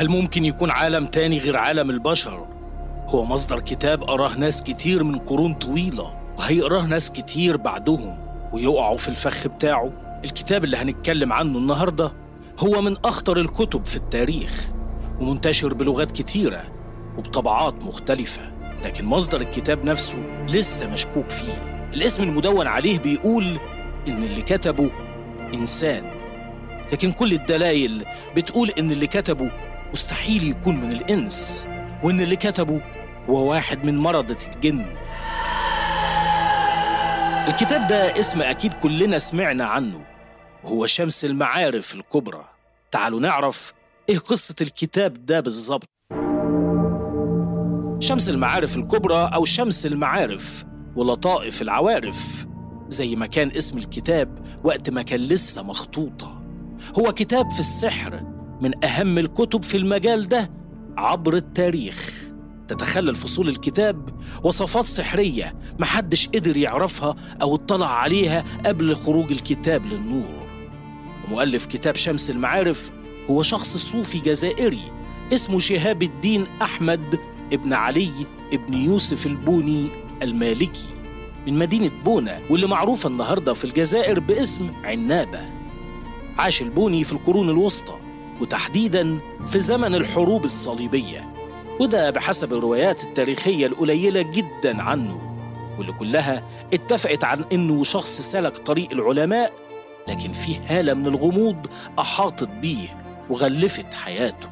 هل ممكن يكون عالم تاني غير عالم البشر؟ هو مصدر كتاب قراه ناس كتير من قرون طويلة وهيقراه ناس كتير بعدهم ويقعوا في الفخ بتاعه. الكتاب اللي هنتكلم عنه النهاردة هو من أخطر الكتب في التاريخ ومنتشر بلغات كتيرة وبطبعات مختلفة لكن مصدر الكتاب نفسه لسه مشكوك فيه. الاسم المدون عليه بيقول إن اللي كتبه إنسان لكن كل الدلائل بتقول إن اللي كتبه مستحيل يكون من الإنس وإن اللي كتبه هو واحد من مرضة الجن. الكتاب ده اسم أكيد كلنا سمعنا عنه وهو شمس المعارف الكبرى. تعالوا نعرف إيه قصة الكتاب ده بالظبط شمس المعارف الكبرى أو شمس المعارف ولطائف العوارف زي ما كان اسم الكتاب وقت ما كان لسه مخطوطة. هو كتاب في السحر من أهم الكتب في المجال ده عبر التاريخ. تتخلل فصول الكتاب وصفات سحرية محدش قدر يعرفها أو اطلع عليها قبل خروج الكتاب للنور. ومؤلف كتاب شمس المعارف هو شخص صوفي جزائري اسمه شهاب الدين أحمد ابن علي ابن يوسف البوني المالكي. من مدينة بونا واللي معروفة النهاردة في الجزائر باسم عنابة. عاش البوني في القرون الوسطى. وتحديدا في زمن الحروب الصليبية وده بحسب الروايات التاريخية القليلة جدا عنه. واللي كلها اتفقت عن إنه شخص سلك طريق العلماء لكن فيه هالة من الغموض أحاطت بيه وغلفت حياته.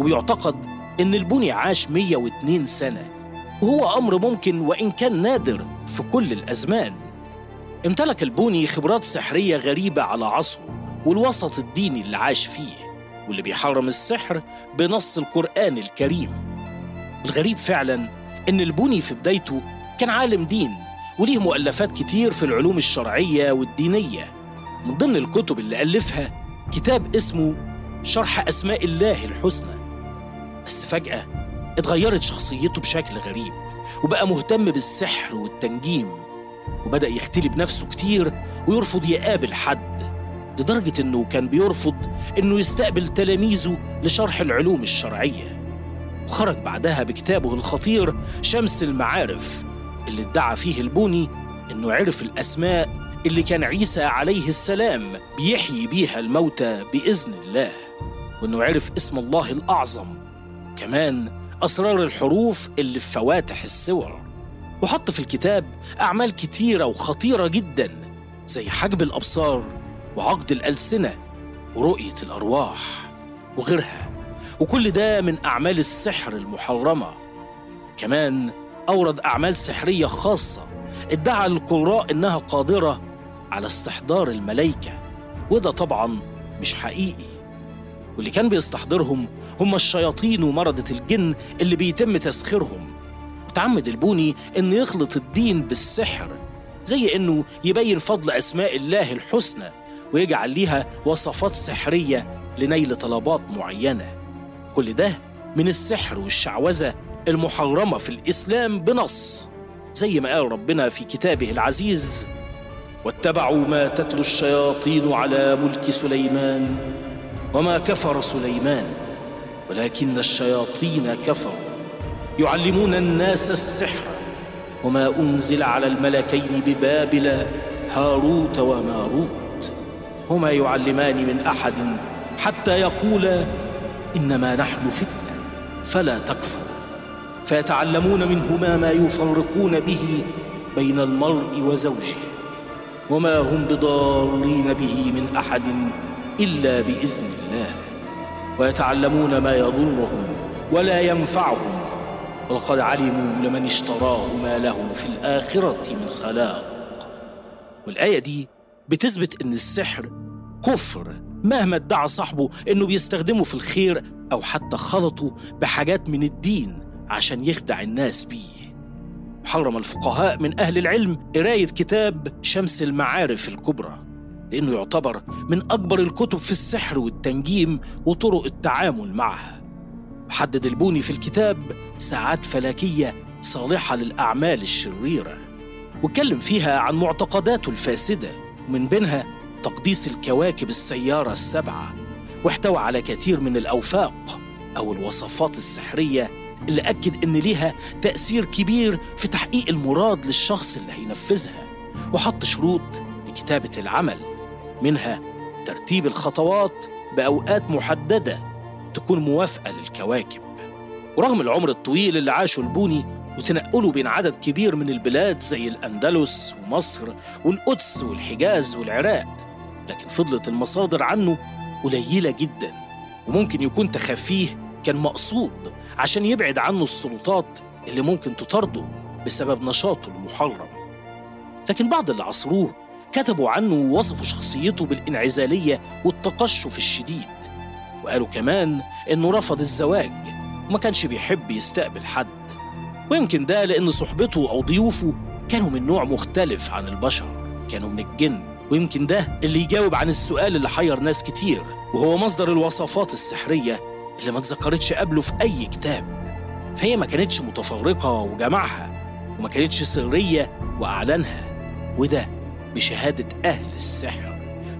وبيعتقد إن البني عاش 102 سنة وهو أمر ممكن وإن كان نادر في كل الأزمان. امتلك البوني خبرات سحرية غريبة على عصره والوسط الديني اللي عاش فيه. واللي بيحرم السحر بنص القرآن الكريم. الغريب فعلا إن البوني في بدايته كان عالم دين وليه مؤلفات كتير في العلوم الشرعية والدينية. من ضمن الكتب اللي ألفها كتاب اسمه شرح أسماء الله الحسنى. بس فجأة اتغيرت شخصيته بشكل غريب وبقى مهتم بالسحر والتنجيم وبدأ يختلي بنفسه كتير ويرفض يقابل حد. لدرجة إنه كان بيرفض إنه يستقبل تلاميذه لشرح العلوم الشرعية. وخرج بعدها بكتابه الخطير شمس المعارف اللي ادعى فيه البوني إنه عرف الأسماء اللي كان عيسى عليه السلام بيحيي بيها الموتى بإذن الله. وإنه عرف اسم الله الأعظم كمان أسرار الحروف اللي في فواتح السور. وحط في الكتاب أعمال كتيرة وخطيرة جدا زي حجب الأبصار وعقد الألسنة ورؤية الأرواح وغيرها وكل ده من أعمال السحر المحرمة. كمان أورد أعمال سحرية خاصة ادعى القراء إنها قادرة على استحضار الملائكة وده طبعا مش حقيقي. واللي كان بيستحضرهم هم الشياطين ومرضة الجن اللي بيتم تسخيرهم. وتعمد البوني إنه يخلط الدين بالسحر زي إنه يبين فضل أسماء الله الحسنى. ويجعل ليها وصفات سحرية لنيل طلبات معينة. كل ده من السحر والشعوذة المحرمة في الإسلام بنص زي ما قال ربنا في كتابه العزيز واتبعوا ما تتلو الشياطين على ملك سليمان وما كفر سليمان ولكن الشياطين كفروا. يعلمون الناس السحر وما أنزل على الملكين ببابل هاروت وماروت. هما يعلمان من أحد حتى يقولا إنما نحن فتنة فلا تكفر. فيتعلمون منهما ما يفرقون به بين المرء وزوجه وما هم بضارين به من أحد إلا بإذن الله. ويتعلمون ما يضرهم ولا ينفعهم. ولقد علموا لمن اشتراه ما له في الآخرة من خلاق. والآية دي بتثبت إن السحر كفر مهما ادعى صاحبه إنه بيستخدمه في الخير أو حتى خلطه بحاجات من الدين عشان يخدع الناس بيه. حرم الفقهاء من أهل العلم قراية كتاب شمس المعارف الكبرى لأنه يعتبر من أكبر الكتب في السحر والتنجيم وطرق التعامل معها. وحدد البوني في الكتاب ساعات فلكية صالحة للأعمال الشريرة واتكلم فيها عن معتقداته الفاسدة. ومن بينها تقديس الكواكب السيارة السبعة واحتوى على كثير من الأوفاق أو الوصفات السحرية اللي أكد إن ليها تأثير كبير في تحقيق المراد للشخص اللي هينفذها وحط شروط لكتابة العمل منها ترتيب الخطوات بأوقات محددة تكون موافقة للكواكب. ورغم العمر الطويل اللي عاشه البوني وتنقله بين عدد كبير من البلاد زي الأندلس ومصر والقدس والحجاز والعراق. لكن فضلت المصادر عنه قليلة جدا وممكن يكون تخفيه كان مقصود عشان يبعد عنه السلطات اللي ممكن تطارده بسبب نشاطه المحرم. لكن بعض اللي عصروه كتبوا عنه ووصفوا شخصيته بالانعزالية والتقشف الشديد. وقالوا كمان إنه رفض الزواج وما كانش بيحب يستقبل حد. ويمكن ده لأن صحبته أو ضيوفه كانوا من نوع مختلف عن البشر كانوا من الجن. ويمكن ده اللي يجاوب عن السؤال اللي حير ناس كتير وهو مصدر الوصفات السحرية اللي ما اتذكرتش قبله في أي كتاب. فهي ما كانتش متفرقة وجمعها وما كانتش سرية وأعلنها وده بشهادة أهل السحر.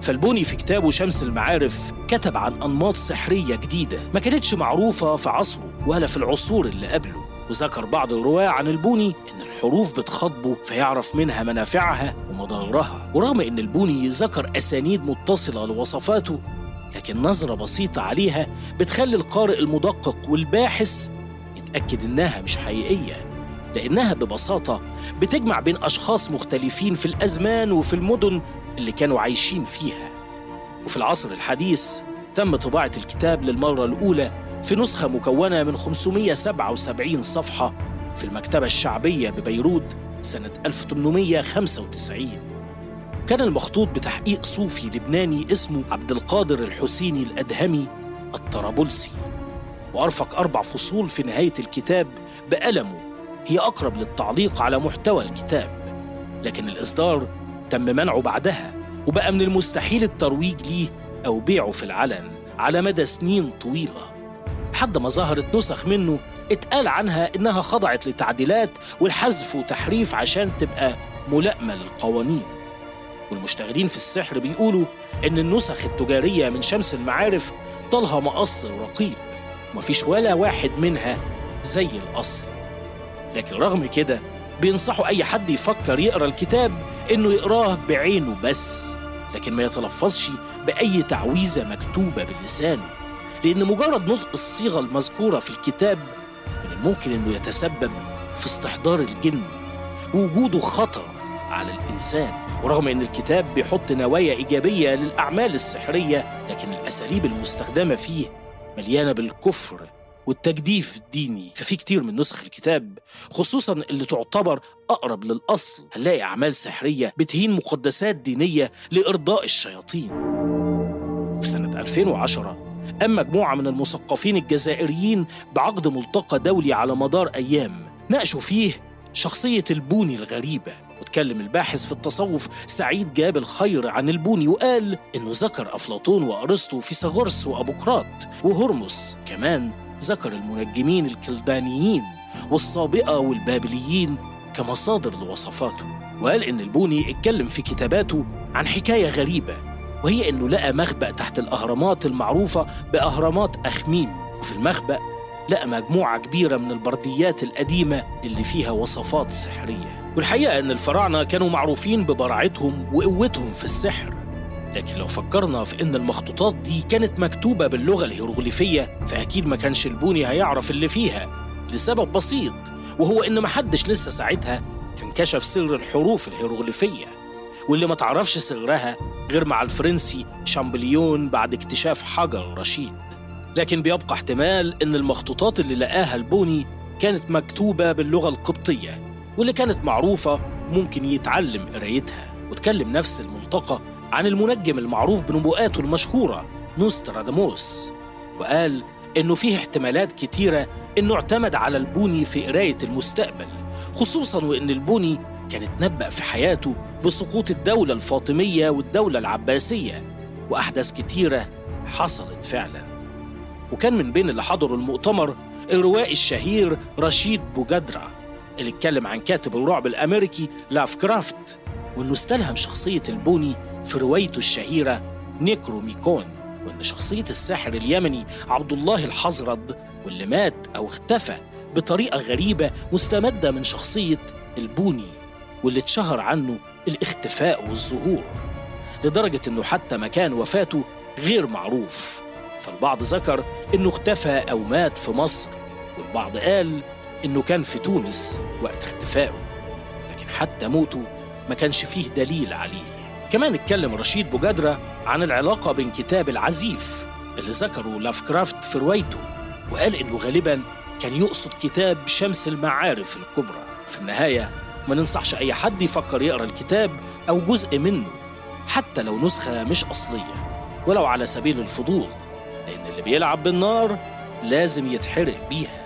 فالبوني في كتابه شمس المعارف كتب عن أنماط سحرية جديدة ما كانتش معروفة في عصره ولا في العصور اللي قبله. وذكر بعض الرواة عن البوني إن الحروف بتخاطبه فيعرف منها منافعها ومضارها ورغم إن البوني ذكر أسانيد متصلة لوصفاته لكن نظرة بسيطة عليها بتخلي القارئ المدقق والباحث يتأكد إنها مش حقيقية لأنها ببساطة بتجمع بين أشخاص مختلفين في الأزمان وفي المدن اللي كانوا عايشين فيها. وفي العصر الحديث تم طباعة الكتاب للمرة الأولى في نسخة مكونة من 577 صفحة في المكتبة الشعبية ببيروت سنة 1895 كان المخطوط بتحقيق صوفي لبناني اسمه عبد القادر الحسيني الأدهمي الطرابلسي. وأرفق أربع فصول في نهاية الكتاب بألمه. هي أقرب للتعليق على محتوى الكتاب. لكن الإصدار تم منعه بعدها وبقى من المستحيل الترويج ليه أو بيعه في العلن على مدى سنين طويلة. لحد ما ظهرت نسخ منه اتقال عنها إنها خضعت لتعديلات والحذف وتحريف عشان تبقى ملائمة للقوانين. والمشتغلين في السحر بيقولوا إن النسخ التجارية من شمس المعارف طالها مقص رقيب ومفيش ولا واحد منها زي الأصل. لكن رغم كده بينصحوا أي حد يفكر يقرأ الكتاب إنه يقراه بعينه بس لكن ما يتلفظش بأي تعويذة مكتوبة بلسانه لأن مجرد نطق الصيغة المذكورة في الكتاب من الممكن إنه يتسبب في استحضار الجن. ووجوده خطر على الإنسان ورغم إن الكتاب بيحط نوايا إيجابية للأعمال السحرية لكن الأساليب المستخدمة فيه مليانة بالكفر والتجديف الديني. ففي كتير من نسخ الكتاب خصوصا اللي تعتبر أقرب للأصل هنلاقي أعمال سحرية بتهين مقدسات دينية لإرضاء الشياطين. في سنة 2010 قام مجموعة من المثقفين الجزائريين بعقد ملتقى دولي على مدار أيام. ناقشوا فيه شخصية البوني الغريبة. واتكلم الباحث في التصوف سعيد جاب الخير عن البوني وقال إنه ذكر أفلاطون وأرسطو فيثاغورس وأبوقراط وهرمس كمان ذكر المنجمين الكلدانيين والسابقة والبابليين كمصادر لوصفاته. وقال إن البوني اتكلم في كتاباته عن حكاية غريبة. وهي إنه لقى مخبأ تحت الأهرامات المعروفة بأهرامات أخميم وفي المخبأ لقى مجموعة كبيرة من البرديات القديمة اللي فيها وصفات سحرية. والحقيقة إن الفراعنة كانوا معروفين ببراعتهم وقوتهم في السحر. لكن لو فكرنا في إن المخطوطات دي كانت مكتوبة باللغة الهيروغليفية فأكيد ما كانش البوني هيعرف اللي فيها. لسبب بسيط وهو إن محدش لسه ساعتها كان كشف سر الحروف الهيروغليفية. واللي ما تعرفش سرها غير مع الفرنسي شامبليون بعد اكتشاف حجر رشيد. لكن بيبقى احتمال إن المخطوطات اللي لقاها البوني كانت مكتوبة باللغة القبطية واللي كانت معروفة ممكن يتعلم قرايتها. وتكلم نفس الملتقى عن المنجم المعروف بنبوءاته المشهورة نوستراداموس وقال إنه فيه احتمالات كتيرة إنه اعتمد على البوني في قراية المستقبل خصوصا وإن البوني كان اتنبأ في حياته بسقوط الدولة الفاطمية والدولة العباسية وأحداث كتيرة حصلت فعلا. وكان من بين اللي حضروا المؤتمر الروائي الشهير رشيد بوجدرا اللي اتكلم عن كاتب الرعب الأمريكي لافكرافت وإنه استلهم شخصية البوني في روايته الشهيرة نيكروميكون وإن شخصية الساحر اليمني عبد الله الحزرد واللي مات أو اختفى بطريقة غريبة مستمدة من شخصية البوني. واللي اتشهر عنه الاختفاء والظهور لدرجة إنه حتى مكان وفاته غير معروف. فالبعض ذكر إنه اختفى أو مات في مصر والبعض قال إنه كان في تونس وقت اختفائه. لكن حتى موته ما كانش فيه دليل عليه. كمان اتكلم رشيد بوجادرة عن العلاقة بين كتاب العزيف اللي ذكره لافكرافت في روايته وقال إنه غالبا كان يقصد كتاب شمس المعارف الكبرى. في النهاية ما ننصحش أي حد يفكر يقرأ الكتاب أو جزء منه حتى لو نسخة مش أصلية ولو على سبيل الفضول لأن اللي بيلعب بالنار لازم يتحرق بيها.